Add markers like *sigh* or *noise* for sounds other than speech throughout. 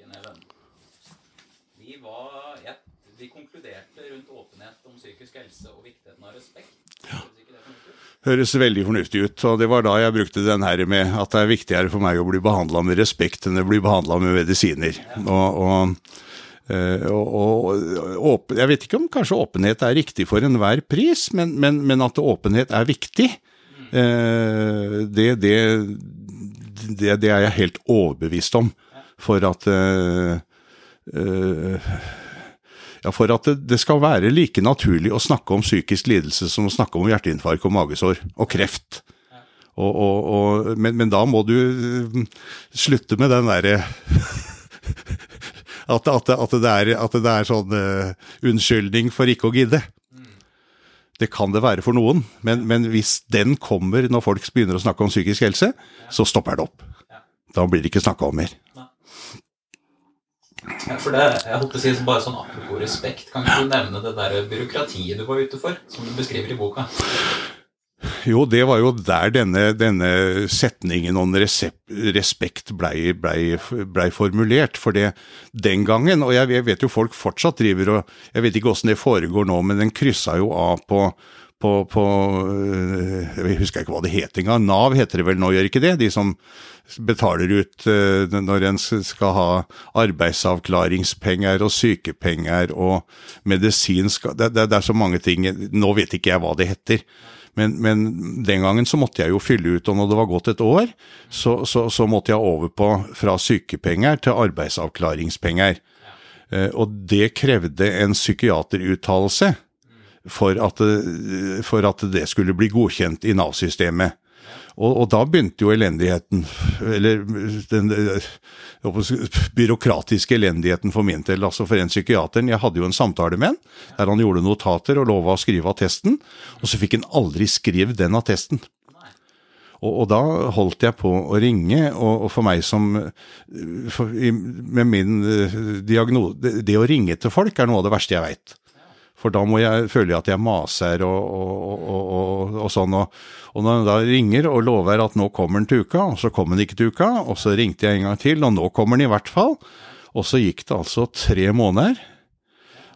igjen, Even. Vi var ja, Vi konkluderte rundt åpenhet om psykisk helse og viktigheten av respekt. Høres veldig fornuftig ut. Og det var da jeg brukte den her med at det er viktigere for meg å bli behandla med respekt enn å bli behandla med medisiner. Og, og, eh, og, og Jeg vet ikke om kanskje åpenhet er riktig for enhver pris, men, men, men at åpenhet er viktig, eh, det, det, det, det er jeg helt overbevist om. For at eh, eh, ja, For at det, skal være like naturlig å snakke om psykisk lidelse som å snakke om hjerteinfarkt og magesår og kreft. Og, og, og, men, men da må du eh, slutte med den derre *laughs* at, at, at, det at det er sånn uh, unnskyldning for ikke å gidde. Det kan det være for noen, men, men hvis den kommer når folk begynner å snakke om psykisk helse, så stopper det opp. Da blir det ikke snakka om mer. Ja, for det, jeg holdt å si bare sånn Apropos respekt, kan du nevne det der byråkratiet du var ute for, som du beskriver i boka? Jo, det var jo der denne, denne setningen om respekt blei ble, ble formulert. For det den gangen, og jeg, vet jo folk fortsatt driver og Jeg vet ikke åssen det foregår nå, men den kryssa jo av på, på, på øh, Jeg husker ikke hva det het engang. Nav heter det vel nå, gjør ikke det? De som betaler ut øh, når en skal ha arbeidsavklaringspenger og sykepenger og medisinsk det, det, det er så mange ting Nå vet ikke jeg hva det heter. Men, men, den gangen så måtte jeg jo fylle ut, og når det var gått et år, så, så, så måtte jeg over på fra sykepenger til arbeidsavklaringspenger. Eh, og det krevde en psykiateruttalelse for, at for at det skulle bli godkjent i Nav-systemet. Og, og da begynte jo elendigheten, eller den byråkratiske elendigheten for min del. Altså for en psykiateren, jeg hadde jo en samtale med han, der han gjorde notater og lova å skrive attesten, og så fikk han aldri skrevet den attesten. Og, og da holdt jeg på å ringe, og, og for meg som for, Med min uh, diagnose det å ringe til folk er noe av det verste jeg veit. For da må jeg føle at jeg maser og, og, og, og, sånn. Og, når han da ringer og lover at nå kommer han til uka, og så kom han ikke til uka, og så ringte jeg en gang til, og nå kommer han i hvert fall. Og så gikk det altså tre måneder.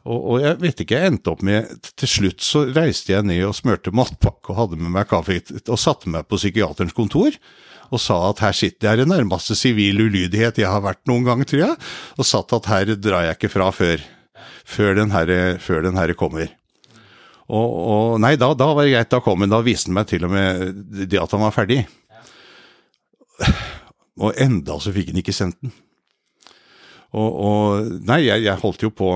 Og jeg vet ikke, jeg endte opp med Til slutt så reiste jeg ned og smurte matpakke og hadde med meg kaffe og satte meg på psykiaterens kontor. Og sa at her sitter jeg i nærmeste sivil ulydighet jeg har vært noen gang, tror jeg. Og satt at her drar jeg ikke fra før, før den herre før den herre kommer. Og, og Nei, da, da var det greit, da kom han. Da viste han meg til og med det at han var ferdig. Og enda så fikk han ikke sendt den. Og, og Nei, jeg, jeg holdt jo på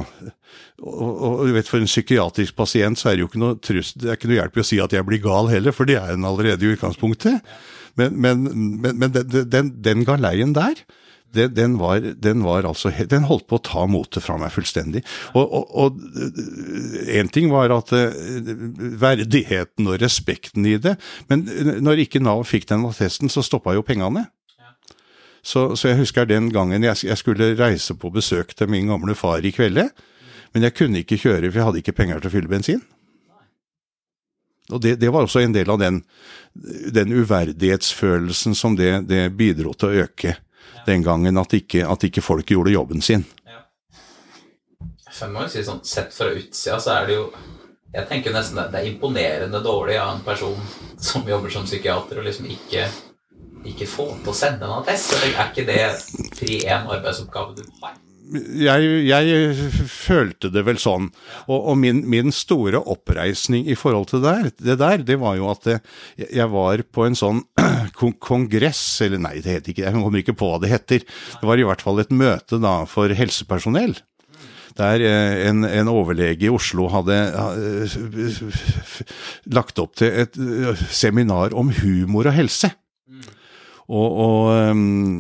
og, og du vet, For en psykiatrisk pasient så er det jo ikke noe trøst, det er ikke noe hjelp i å si at jeg blir gal heller, for det er en allerede i utgangspunktet. Men, men, men, men den, den, den galeien der, den, den, var, den var altså Den holdt på å ta motet fra meg fullstendig. Og, og en ting var at eh, verdigheten og respekten i det, men når ikke Nav fikk den attesten, så stoppa jo pengene. Så, så jeg husker den gangen jeg, jeg skulle reise på besøk til min gamle far i kvelde, men jeg kunne ikke kjøre, for jeg hadde ikke penger til å fylle bensin. Og det, det var også en del av den, den uverdighetsfølelsen som det, det bidro til å øke den gangen, at ikke, at ikke folk gjorde jobben sin. Ja. jeg må jo si sånn, Sett fra utsida så er det jo Jeg tenker nesten det, det er imponerende dårlig av en person som jobber som psykiater, og liksom ikke, ikke få til å sende en attest. Er ikke det pri én arbeidsoppgave du har? Jeg, jeg følte det vel sånn. Og, og min, min store oppreisning i forhold til det der, det der, det var jo at det, jeg var på en sånn *clears throat* kon kongress, eller nei, det heter ikke, jeg kommer ikke på hva det heter. Det var i hvert fall et møte da for helsepersonell. Der eh, en, en overlege i Oslo hadde eh, lagt opp til et eh, seminar om humor og helse. Og, og, um,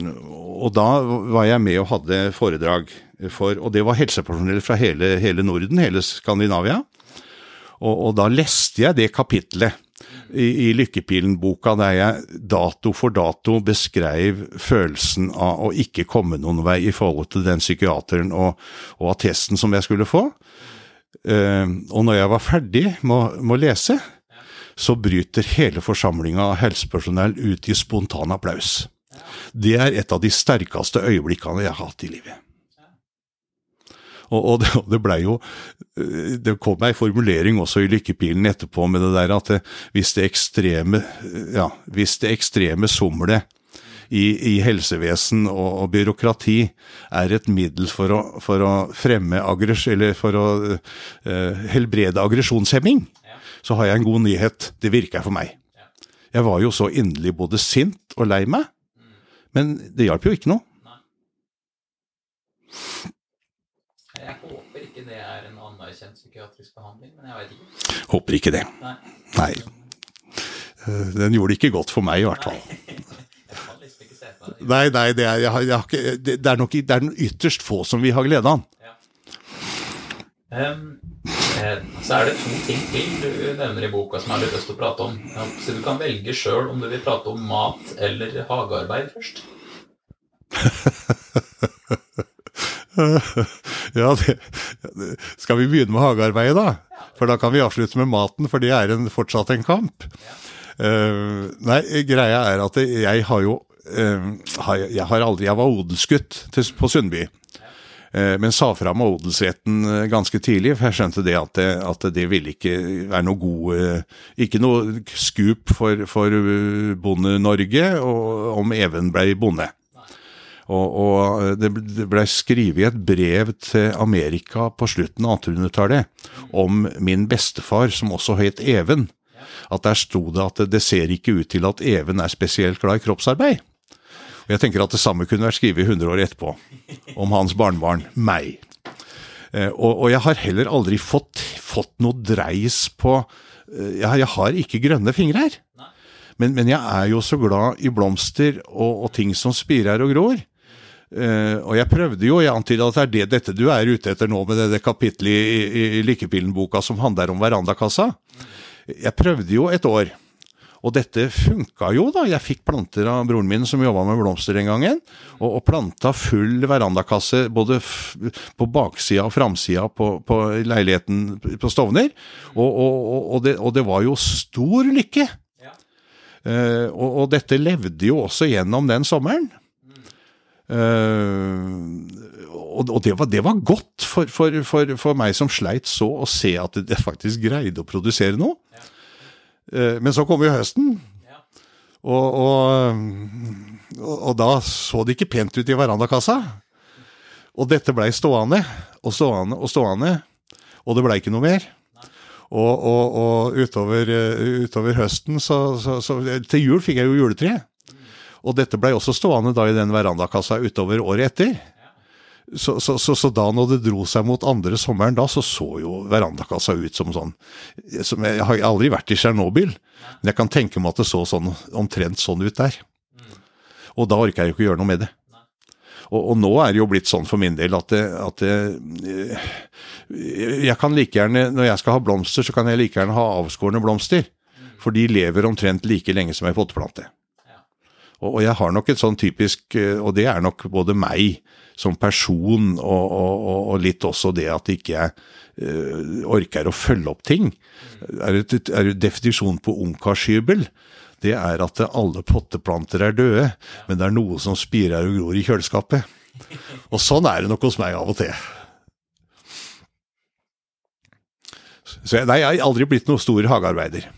og da var jeg med og hadde foredrag for Og det var helsepersonell fra hele, hele Norden, hele Skandinavia. Og, og da leste jeg det kapitlet i, i Lykkepilen-boka der jeg dato for dato beskrev følelsen av å ikke komme noen vei i forhold til den psykiateren og, attesten som jeg skulle få. Eh, og når jeg var ferdig med å lese, så bryter hele forsamlinga av helsepersonell ut i spontan applaus. Det er et av de sterkeste øyeblikkene jeg har hatt i livet. Og, det, det blei jo eh, Det kom ei formulering også i Lykkepilen etterpå med det der at det, hvis det ekstreme ja, hvis det ekstreme somlet i, i, helsevesen og, og, byråkrati er et middel for å, for å fremme aggress... Eller for å uh, helbrede aggresjonshemming. Så har jeg en god nyhet. Det virker for meg. Jeg var jo så inderlig både sint og lei meg, mm. men det hjalp jo ikke noe. Jeg håper ikke det er en anerkjent psykiatrisk behandling, men jeg veit ikke. Håper ikke det. Nei. Nei. Eh, den gjorde det ikke godt for meg, i hvert fall. *laughs* Nei, nei, det er, jeg har, jeg har ikke, det, det, er nok det er ytterst få som vi har glede av. Ja. Um, så er det to ting til du nevner i boka som jeg har lyst til å prate om. Så du kan velge sjøl om du vil prate om mat eller hagearbeid først. *laughs* ja, det, skal vi begynne med hagearbeidet, da? For da kan vi avslutte med maten, for det er en, fortsatt en kamp. Uh, nei, greia er at jeg har jo uh, jeg, har aldri, jeg var odelsgutt på Sundby. Uh, men sa fra meg odelsretten ganske tidlig, for jeg skjønte det at det, at det ville ikke være noe god Ikke noe skup for, for Bonde-Norge om Even ble bonde. Og, og det blei skrevet et brev til Amerika på slutten av 1800-tallet om min bestefar, som også het Even at der sto det at det ser ikke ut til at Even er spesielt glad i kroppsarbeid. Og Jeg tenker at det samme kunne vært skrevet 100 år etterpå, om hans barnebarn, meg. Eh, og, og jeg har heller aldri fått, fått noe dreis på eh, jeg, jeg, har ikke grønne fingre her. Men, men, jeg er jo så glad i blomster og, og ting som spirer og gror. Uh, og jeg prøvde jo, jeg antyda at det er det, dette du er ute etter nå med det, det kapittelet i, i, i Lykkepillen-boka som handler om verandakassa. Jeg prøvde jo et år. Og dette funka jo, da. Jeg fikk planter av broren min som jobba med blomster den gangen. Og, og planta full verandakasse både på baksida og framsida på, på, leiligheten på Stovner. Og, og, og det, det, var jo stor lykke. Ja. Uh, og, dette levde jo også gjennom den sommeren. Uh, og, det var, det var godt for, for, for, for, meg som sleit så å se at jeg faktisk greide å produsere noe. Ja. Uh, men så kom jo høsten, og, og, og, da så det ikke pent ut i verandakassa. Og dette blei stående og stående og stående, og det blei ikke noe mer. Og, og utover, utover, høsten, så, så, så, Til jul fikk jeg jo juletre. Og dette blei også stående da i den verandakassa utover året etter. Så, så, så, så, da når det dro seg mot andre sommeren, da så så jo verandakassa ut som sånn som Jeg har aldri vært i Tsjernobyl, men jeg kan tenke meg at det så sånn, omtrent sånn ut der. Og da orker jeg jo ikke gjøre noe med det. Og, og, nå er det jo blitt sånn for min del at, det, at det, jeg kan like gjerne, Når jeg skal ha blomster, så kan jeg like gjerne ha avskårne blomster. For de lever omtrent like lenge som ei potteplante. Og, jeg har nok et sånn typisk eh, Og det er nok både meg som person, og, og, og litt også det at ikke jeg uh, orker å følge opp ting. Er det, er det definisjon på ungkarshybel? Det er at alle potteplanter er døde, men det er noe som spirer og gror i kjøleskapet. Og sånn er det nok hos meg av og til. Så jeg, nei, jeg har aldri blitt noen stor hagearbeider.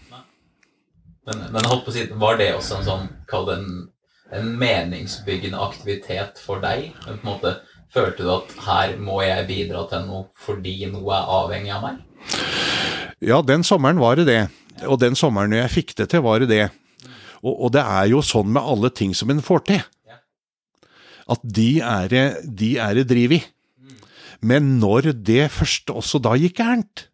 Men, men holdt på å si, var det også en sånn, kall det en, en meningsbyggende aktivitet for deg? Men på en måte, Følte du at her må jeg bidra til noe fordi noe er avhengig av meg? Ja, den sommeren var det det. Og den sommeren jeg fikk det til, var det det. Og, og det er jo sånn med alle ting som en får til. At de er, de er driv i. Men når det først også da gikk gærent,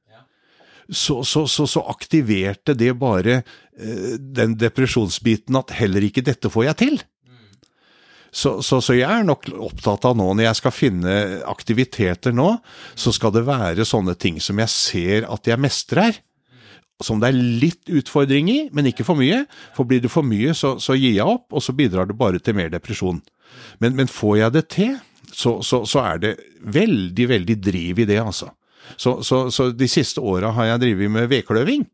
så, så, så, så, aktiverte det bare eh, den depresjonsbiten at heller ikke dette får jeg til. Så, så, så, jeg er nok opptatt av nå, når jeg skal finne aktiviteter nå, så skal det være sånne ting som jeg ser at jeg mestrer. Som det er litt utfordring i, men ikke for mye. For blir det for mye, så, så gir jeg opp, og så bidrar det bare til mer depresjon. Men, men får jeg det til, så, er det veldig, veldig driv i det, altså. Så, så, så de siste åra har jeg drevet med vedkløving.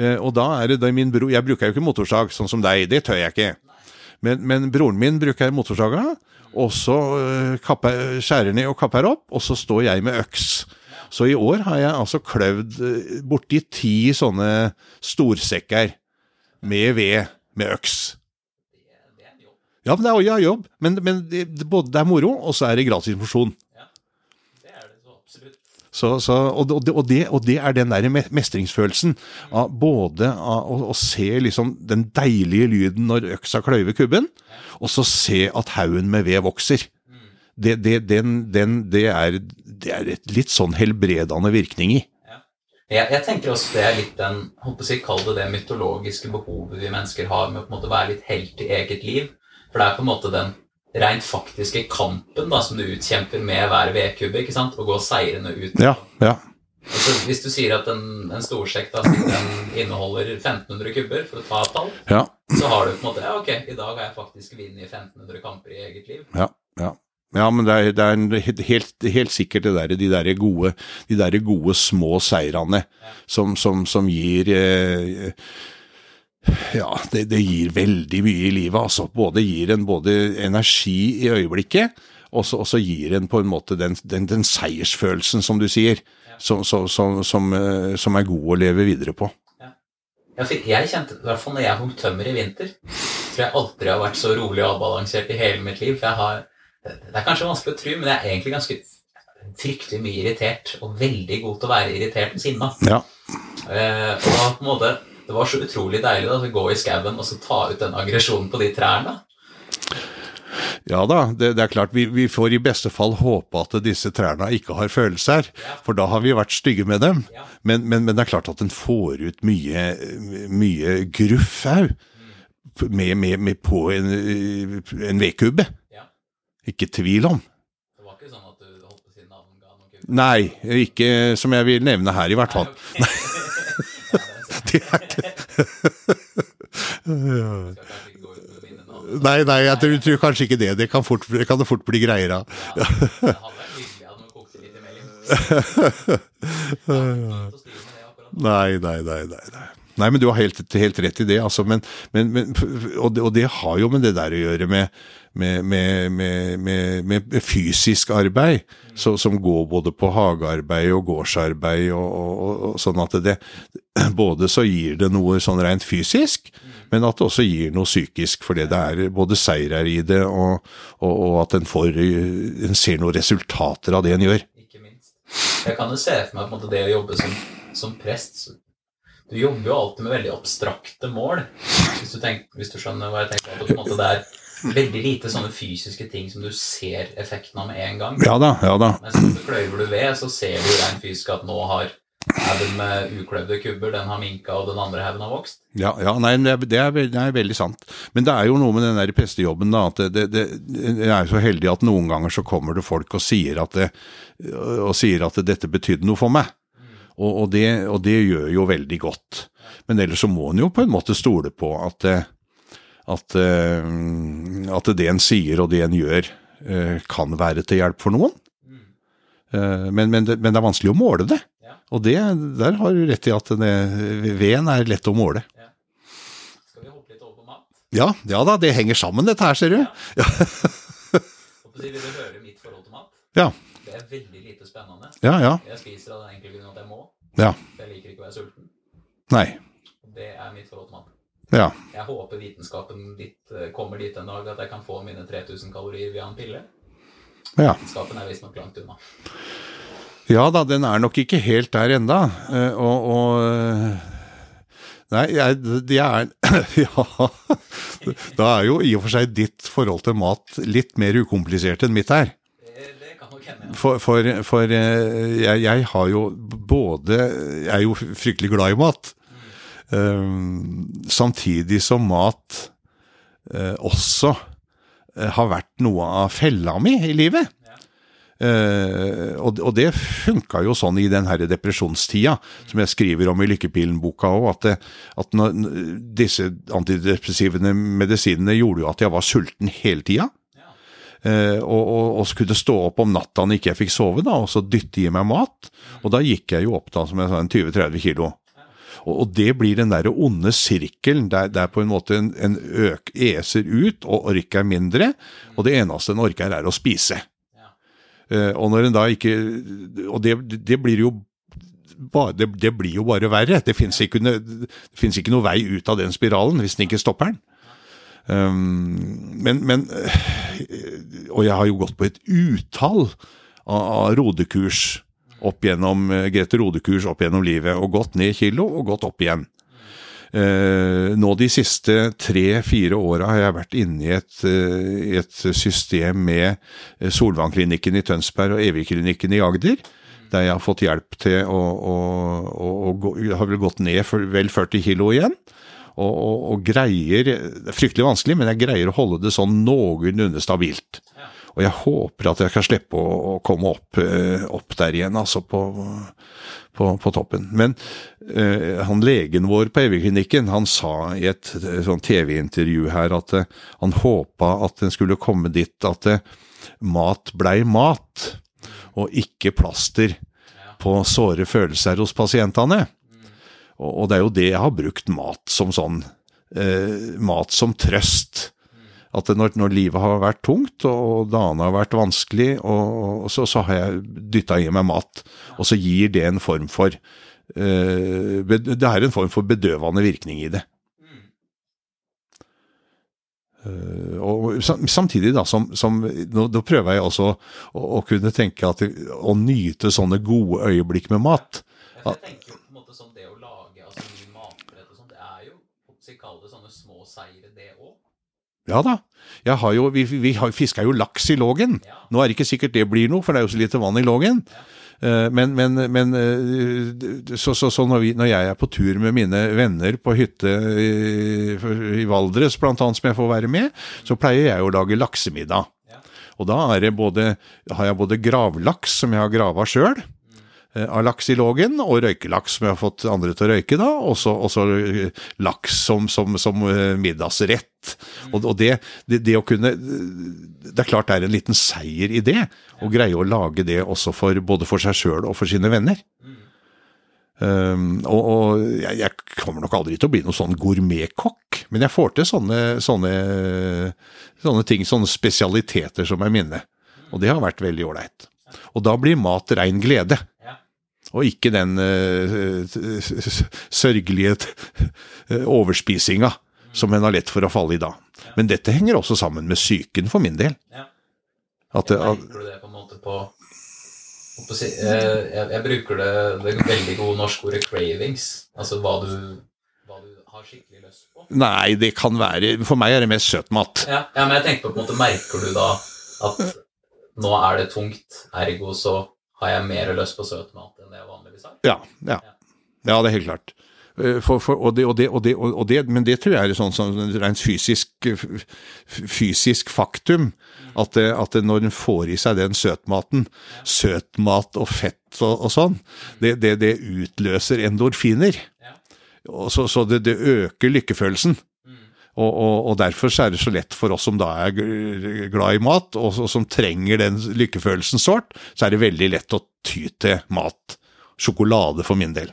Eh, og da er det da min bror Jeg bruker jo ikke motorsag sånn som deg, det tør jeg ikke. Men, men broren min bruker motorsaga, og så øh, kapper, skjærer ned og kapper opp, og så står jeg med øks. Så i år har jeg altså kløvd øh, borti ti sånne storsekker med ved med øks. Det. Ja, men det er, ja, jobb, men, men det, det, både det er moro, og så er det gratis mosjon. Det er det så absolutt. Så, så, og, og, det, og, det, er den der mestringsfølelsen av både av å, se liksom den deilige lyden når øksa kløyver kubben, og så se at haugen med ved vokser. Det, det, den, den, det, er, er et litt sånn helbredende virkning i. Jeg, jeg tenker også det er litt den holdt jeg, Kall det det mytologiske behovet vi mennesker har med å på en måte være litt helt i eget liv. For det er på en måte den rent faktiske kampen da, som du utkjemper med hver vedkubbe. ikke sant? Å gå seirende ut. Ja, ja. Altså, hvis du sier at en, en storsekk da, den inneholder 1500 kubber, for å ta et tall, Ja, så har du på en måte Ja, ok, i dag har jeg faktisk vunnet 1500 kamper i eget liv. ja, ja. Ja, men det er, det er helt, helt sikkert det der, de der gode, de der gode små seirene som, som, som gir eh, Ja, det, det gir veldig mye i livet, altså. Både gir en både energi i øyeblikket, og så gir en på en måte den, den, den seiersfølelsen, som du sier, som, som, som, som, eh, som er god å leve videre på. Ja, jeg kjente, i hvert fall når jeg hogg tømmer i vinter, tror jeg aldri har vært så rolig og avbalansert i hele mitt liv. For jeg har Det er kanskje vanskelig å tro, men jeg er egentlig ganske fryktelig mye irritert, og veldig god til å være irritert og sinna. Ja. Eh, og da, på en måte, det var så utrolig deilig da, å gå i skauen og så ta ut den aggresjonen på de trærne. Ja da, det, det er klart vi, vi får i beste fall håpe at disse trærne ikke har følelser, for da har vi vært stygge med dem. Ja. Men, men, men det er klart at en får ut mye, mye gruff au med, med, med på en, en vedkubbe. Ja. Ikke tvil om. Det var ikke sånn at du holdt på å si navn ga noen kubbe? Nei, ikke som jeg vil nevne her i hvert fall. Nei, okay. *laughs* Ja, *laughs* det er Nei, nei, jeg tror, tror kanskje ikke det. Det kan, fort, det kan det fort bli greier av. Ja, det hadde vært hyggelig at man kokte litt imellom. Ja, *laughs* fint å styre med det akkurat. Nei, nei, nei, nei. nei. Men du har helt, helt rett i det, altså. Men, men, men, og, det, og det har jo med det der å gjøre med, med, med, fysisk arbeid, så, som går både på hagearbeid og gårdsarbeid, og, og, og sånn at det *clears throat* Både så gir det noe sånn rent fysisk, men at det også gir noe psykisk, fordi det er både seier her i det, og, og, og at en, får, en ser noen resultater av det en gjør. Ikke minst. Jeg kan jo se for meg måte det å jobbe som, som prest. så- Du jobber jo alltid med veldig abstrakte mål, hvis du, tenker, hvis du skjønner hva jeg tenker. At på en måte, det er veldig lite sånne fysiske ting som du ser effekten av med en gang. Ja da, ja da. Mens når du kløyver du ved, så ser du rent fysisk at nå har haugen med ukløyvde kubber, den har minka, og den andre haugen har vokst. Ja, ja nei, det er, det, er, veldig, det er veldig sant. Men det er jo noe med den der prestejobben, da. At det, det, er så heldig at noen ganger så kommer det folk og sier at, det, og sier at dette betydde noe for meg. Og, og, det, og det gjør jo veldig godt. Men ellers så må en jo på en måte stole på at, eh, at, eh, at det en sier og det en gjør, eh, kan være til hjelp for noen. Mm. Men, men, men det er vanskelig å måle det. Ja. Og det, der har du rett i at veden er lett å måle. Skal vi hoppe litt over på mat? Ja, ja da, det henger sammen dette her, ser du. Å *laughs* Vil du høre mitt forhold til mat? Ja, Det er veldig lite spennende. ja, ja. Jeg spiser av den enkle grunn at jeg må. Ja, Jeg liker ikke å være sulten. nei. Det er mitt forhold til mat. Ja, Jeg håper vitenskapen dit, eh, kommer dit en dag at jeg kan få mine 3000 kalorier via en pille. ja. Vitenskapen er visstnok langt unna. Ja da, den er nok ikke helt der enda. eh, Og, og eh, Nei, jeg, de er *coughs* Ja. Da er jo i og for seg ditt forhold til mat litt mer ukomplisert enn mitt her. For, for, for eh, jeg, jeg har jo både Jeg er jo fryktelig glad i mat. Um, samtidig som mat uh, også uh, har vært noe av fella mi i livet. Eh, og, og det funka jo sånn i den her depresjonstida, som jeg skriver om i Lykkepilen-boka òg, at, at når, disse antidepressive medisinene gjorde jo at jeg var sulten hele tida. Eh, og, og, og skulle stå opp om natta når ikke jeg fikk sove, da, og så dytte i meg mat. Og da gikk jeg jo opp da, som jeg sa, en 20-30 kilo. Og, og det blir den derre onde sirkelen der, der på en måte en, en øk eser ut, og orker mindre, og det eneste en orker er å spise. Eh, og når en da ikke Og det, det blir jo bare, det, det blir jo bare verre. Det fins ikke, ikke noe vei ut av den spiralen hvis den ikke stopper den. Um, men, men øh, Og jeg har jo gått på et utall av, rodekurs opp gjennom eh, Grete Rodekurs opp gjennom livet, og gått ned kilo og gått opp igjen. Eh, nå de siste tre-fire åra har jeg vært inne i et, eh, et system med Solvannklinikken i Tønsberg og Evigklinikken i Agder. Der jeg har fått hjelp til å, å, å, å har vel gått ned for vel 40 kilo igjen. Og, og, og greier Det er fryktelig vanskelig, men jeg greier å holde det sånn noenlunde stabilt. Og jeg håper at jeg kan slippe å, komme opp, eh, opp der igjen, altså på, på, på toppen. Men eh, han legen vår på Evjeklinikken, han sa i et et sånn TV-intervju her at eh, han håpa at en skulle komme dit at eh, mat blei mat, og ikke plaster på såre følelser hos pasientene. Og, og det er jo det jeg har brukt mat som sånn. Eh, mat som trøst. At når, når livet har vært tungt og dagene har vært vanskelig, og, og så, så har jeg dytta i meg mat. Og så gir det en form for uh, Det er en form for bedøvende virkning i det. Uh, og samtidig da, som, som nå, da prøver jeg også å, å kunne tenke at å nyte sånne gode øyeblikk med mat. Jeg tenker jo på en måte som det å lage altså matbrett og sånt, det er jo Kall det sånne små seire, det òg. Ja da. Jo, vi vi fiska jo laks i Lågen. Nå er det ikke sikkert det blir noe, for det er jo så lite vann i Lågen. Eh, Men, men, men eh, så, så, så når, vi, når jeg er på tur med mine venner på hytte i, i Valdres, blant annet, som jeg får være med, så pleier jeg å lage laksemiddag. Ja. Og da er det både, har jeg både gravlaks, som jeg har grava sjøl, av laks i lågen, og røykelaks som jeg har fått andre til å røyke, da, og så eh, laks som, som, som middagsrett. middagsrett. Og, og det, det, det å kunne Det er klart det er en liten seier i det, å greie å lage det også for, både for seg sjøl og for sine venner. Um, og og jeg, jeg kommer nok aldri til å bli noen sånn gourmetkokk, men jeg får til sånne, sånne, sånne ting, sånne spesialiteter som er mine. Og det har vært veldig ålreit. Og da blir mat rein glede. Og ikke den eh, *laughs* sørgelige eh, overspisinga som en har lett for å falle i da. Men dette henger også sammen med psyken for min del. Ja. At, du det på en måte på, eh, jeg, jeg bruker det, det veldig gode norske ordet 'cravings'. Altså hva du, hva du har skikkelig lyst på. nei, det kan være For meg er det mest søtmat. Ja, ja, men jeg tenker på, på en måte, Merker du da at nå er det tungt, ergo så har jeg mer lyst på søtmat enn det jeg vanligvis har? Ja, ja. ja det er helt klart. Eh, For, for, og det, og det, og det, og det, men det tror jeg er sånn som en rent fysisk, fysisk faktum. At, det, at når en får i seg den søtmaten, søtmat og fett og, sånn, det, det, det utløser endorfiner. Så, så det, øker lykkefølelsen. Mm. Og, og, og derfor er det så lett for oss som da er glad i mat, og som trenger den lykkefølelsen sårt, så er det veldig lett å ty til mat. Sjokolade for min del.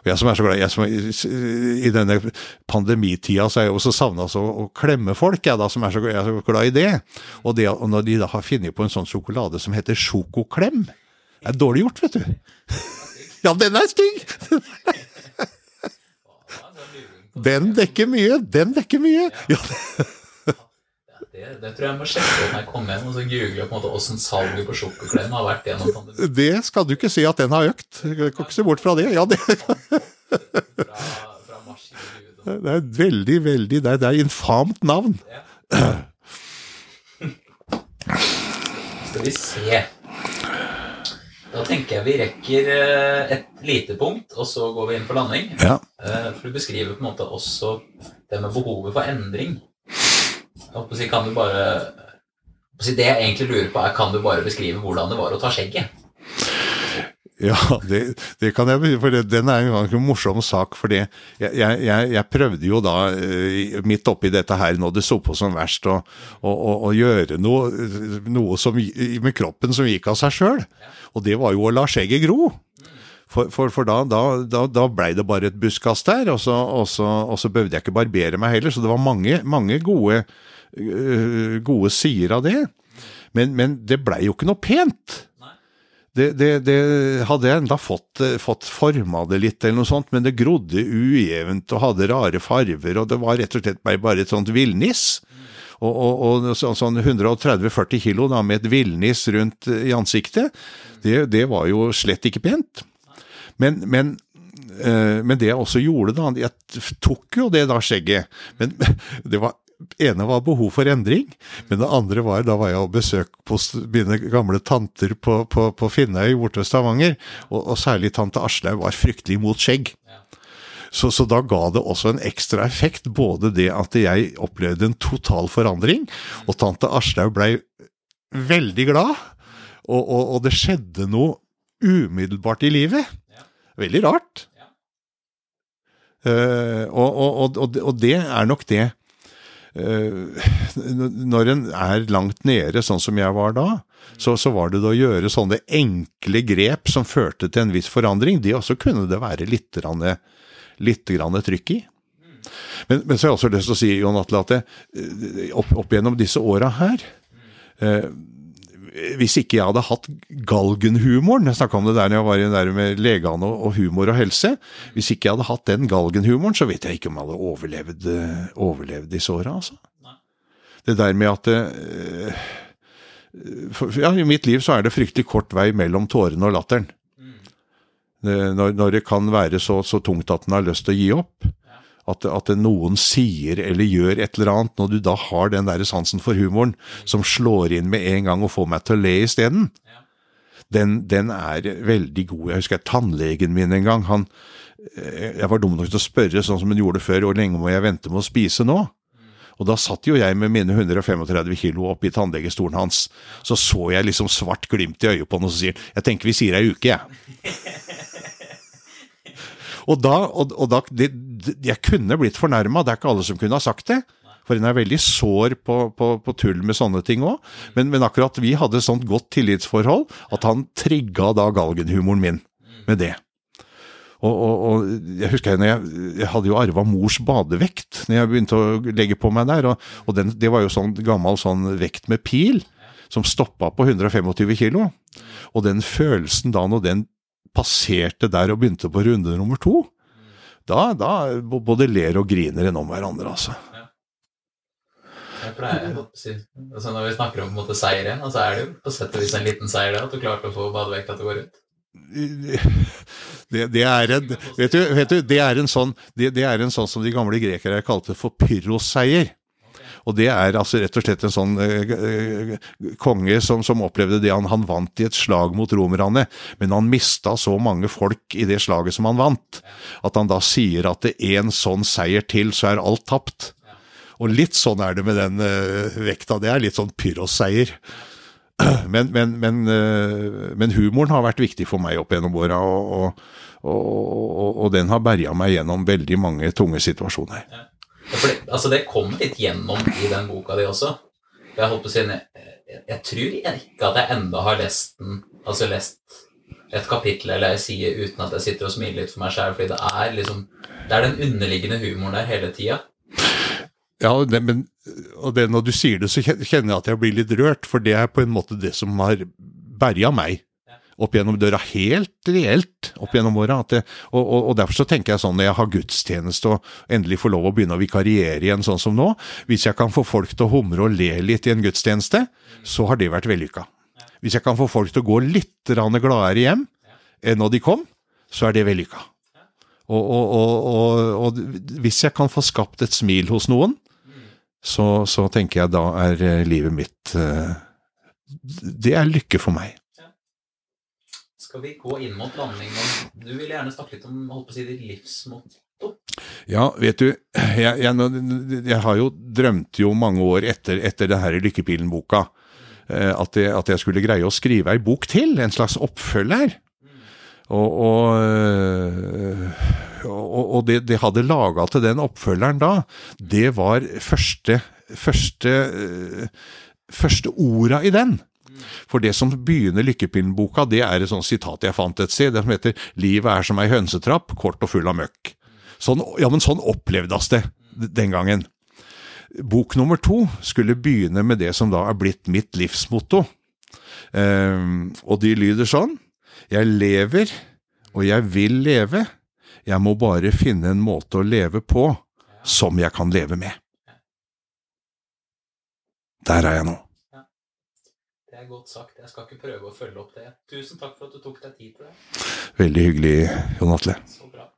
Og jeg som er så glad, jeg som, I denne pandemitida så er jeg også savna å, å klemme folk, jeg da, som er så, jeg er så glad i det. Og, det. og når de da har funnet på en sånn sjokolade som heter sjokoklem, det er dårlig gjort, vet du. *laughs* Ja, den er stygg! *laughs* Den dekker mye, den dekker mye. Ja, det, det tror jeg må sjekke om jeg kommer hjem, og så google på en måte åssen salget på sjokoklem har vært gjennom pandemien. det skal du ikke si at den har økt. Jeg kan ikke se bort fra det. Ja, det, Fra, fra mars det er veldig, veldig Det er, det er infamt navn. Skal vi se. Da tenker jeg vi rekker eh, et lite punkt, og så går vi inn på landing. Ja. Eh, For du beskriver på en måte også det med behovet for endring. Jeg håper å si, kan du bare Det jeg egentlig lurer på, er kan du bare beskrive hvordan det var å ta skjegget? Ja, det, det kan jeg, for det, den er en ganske morsom sak. For det, jeg, jeg, jeg prøvde jo da, eh, midt oppi dette her, når det sto på som verst, å, å, å, gjøre noe, noe som, med kroppen som gikk av seg sjøl. Og det var jo å la skjegget gro. For, for, for da, da, da, da blei det bare et busskast der, og så, og, så, og så behøvde jeg ikke barbere meg heller. Så det var mange, mange gode, gode sider av det. Men, men det blei jo ikke noe pent. Det, det, det, hadde jeg enda fått, fått forma det litt, eller noe sånt, men det grodde ujevnt og hadde rare farver, og det var rett og slett bare, et sånt villniss. Og, og, og så, sånn 130-40 kilo da, med et villniss rundt i ansiktet, det, det, var jo slett ikke pent. Men, men, øh, men, det jeg også gjorde da, jeg tok jo det da skjegget, men *laughs* det var ene var behov for endring, men det andre var da var jeg og besøk hos mine gamle tanter på, på, på Finnøy borte ved Stavanger, og, og, særlig tante Aslaug var fryktelig mot skjegg. Så, så, da ga det også en ekstra effekt, både det at jeg opplevde en total forandring, og tante Aslaug blei veldig glad, og, og, og, det skjedde noe umiddelbart i livet. Veldig rart. Uh, og, og, det er nok det når en er langt nede, sånn som jeg var da, så, så, var det å gjøre sånne enkle grep som førte til en viss forandring. Det også kunne det være litt, litt trykk i. Men, men, så har jeg også lyst til å si, Jon Atle, at det, eh, opp, opp, gjennom disse åra her eh, hvis ikke jeg hadde hatt galgenhumoren Jeg snakka om det der når jeg var der med legene og, humor og helse. Hvis ikke jeg hadde hatt den galgenhumoren, så vet jeg ikke om jeg hadde overlevd, eh, overlevd disse åra, altså. Det der med at øh, for, Ja, i mitt liv så er det fryktelig kort vei mellom tårene og latteren. Mm. Når, når, det kan være så, så tungt at en har lyst til å gi opp. At, at, noen sier eller gjør et eller annet, når du da har den der sansen for humoren som slår inn med en gang og får meg til å le isteden, den, den er veldig god. Jeg husker tannlegen min en gang. han eh, jeg var dum nok til å spørre, sånn som hun gjorde før, hvor lenge må jeg vente med å spise nå? Og da satt jo jeg med mine 135 kilo oppi tannlegestolen hans. Så så jeg liksom svart glimt i øyet på han og så sier jeg tenker vi sier ei uke, jeg. *laughs* Og da, og, og da det, Jeg kunne blitt fornærma, det er ikke alle som kunne ha sagt det. For hun er veldig sår på, på, på tull med sånne ting òg. Men, men, akkurat vi hadde et sånt godt tillitsforhold at han trigga da galgenhumoren min med det. Og, og, og, jeg husker jeg, jeg, jeg hadde jo arva mors badevekt når jeg begynte å legge på meg der. Og, og den, det var jo sånn gammel sånn vekt med pil som stoppa på 125 kilo. Og den følelsen da når den passerte der og begynte på runde nummer to, da, da både ler og griner en om hverandre, altså. Jeg pleier å si altså Når vi snakker om måte, seier igjen, så altså er det jo på sett og vis en liten seier da, at du klarte å få badevekta til å gå rundt. Det, det, er en, vet du, vet du, det, er en sånn, det, det, er en sånn som de gamle grekere kalte for pyroseier. Og det er altså rett og slett en sånn eh, konge som, som, opplevde det. Han, han, vant i et slag mot romerne, men han mista så mange folk i det slaget som han vant, at han da sier at det en sånn seier til, så er alt tapt. Og litt sånn er det med den eh, vekta. Det er litt sånn pyrosseier. *clears throat* Men, men, men, uh, men, humoren har vært viktig for meg opp gjennom åra, og, og, og, og, den har berga meg gjennom veldig mange tunge situasjoner. For det, altså det kommer litt gjennom i den boka di også. Jeg på å si, jeg, jeg tror ikke at jeg enda har lest den, altså lest et kapittel eller ei side uten at jeg sitter og smiler litt for meg sjøl, fordi det er liksom Det er den underliggende humoren der hele tida. Ja, det, men og det, når du sier det, så kjenner jeg at jeg blir litt rørt, for det er på en måte det som har berga meg opp gjennom døra, helt reelt opp gjennom åra. Og, og, og, derfor så tenker jeg sånn når jeg har gudstjeneste og endelig får lov å begynne å vikariere igjen sånn som nå, hvis jeg kan få folk til å humre og le litt i en gudstjeneste, så har det vært vellykka. Hvis jeg kan få folk til å gå litt gladere hjem enn når de kom, så er det vellykka. Og, og, hvis jeg kan få skapt et smil hos noen, så, så tenker jeg da er eh, livet mitt eh, Det er lykke for meg skal vi gå inn mot landing. Du vil gjerne snakke litt om holdt på å si, ditt livsmotto. Ja, vet du, jeg, jeg, jeg, har jo drømt jo mange år etter, etter det her Lykkepilen-boka eh, at, at, jeg skulle greie å skrive ei bok til, en slags oppfølger. Og, og, eh, og det, de hadde laga til den oppfølgeren da, det var første, første, eh, første orda i den For det som begynner Lykkepillen-boka, det er et sånt sitat jeg fant et sted, det som heter 'Livet er som ei hønsetrapp, kort og full av møkk'. Sånn, ja, men sånn opplevdes det den gangen. Bok nummer to skulle begynne med det som da er blitt mitt livsmotto. Um, og de lyder sånn Jeg lever, og jeg vil leve. Jeg må bare finne en måte å leve på som jeg kan leve med. Der er jeg nå godt sagt. Jeg skal ikke prøve å følge opp det. Tusen takk for at du tok deg tid til det. Veldig hyggelig, Jon Atle. Så bra.